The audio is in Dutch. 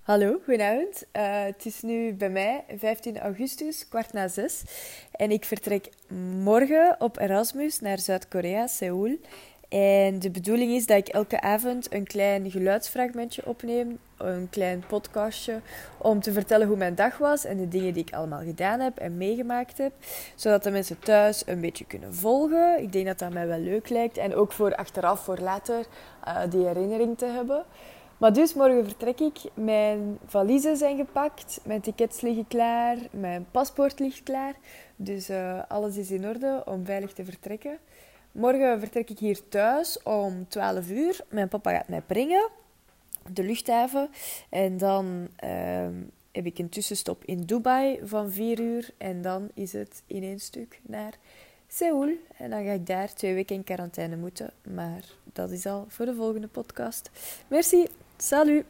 Hallo, goedenavond. Uh, het is nu bij mij 15 augustus, kwart na zes. En ik vertrek morgen op Erasmus naar Zuid-Korea, Seoul. En de bedoeling is dat ik elke avond een klein geluidsfragmentje opneem, een klein podcastje, om te vertellen hoe mijn dag was en de dingen die ik allemaal gedaan heb en meegemaakt heb. Zodat de mensen thuis een beetje kunnen volgen. Ik denk dat dat mij wel leuk lijkt. En ook voor achteraf, voor later, uh, die herinnering te hebben. Maar dus morgen vertrek ik. Mijn valiezen zijn gepakt, mijn tickets liggen klaar, mijn paspoort ligt klaar. Dus uh, alles is in orde om veilig te vertrekken. Morgen vertrek ik hier thuis om 12 uur. Mijn papa gaat mij brengen, de luchthaven. En dan uh, heb ik een tussenstop in Dubai van 4 uur. En dan is het in één stuk naar Seoul. En dan ga ik daar twee weken in quarantaine moeten. Maar dat is al voor de volgende podcast. Merci. Salut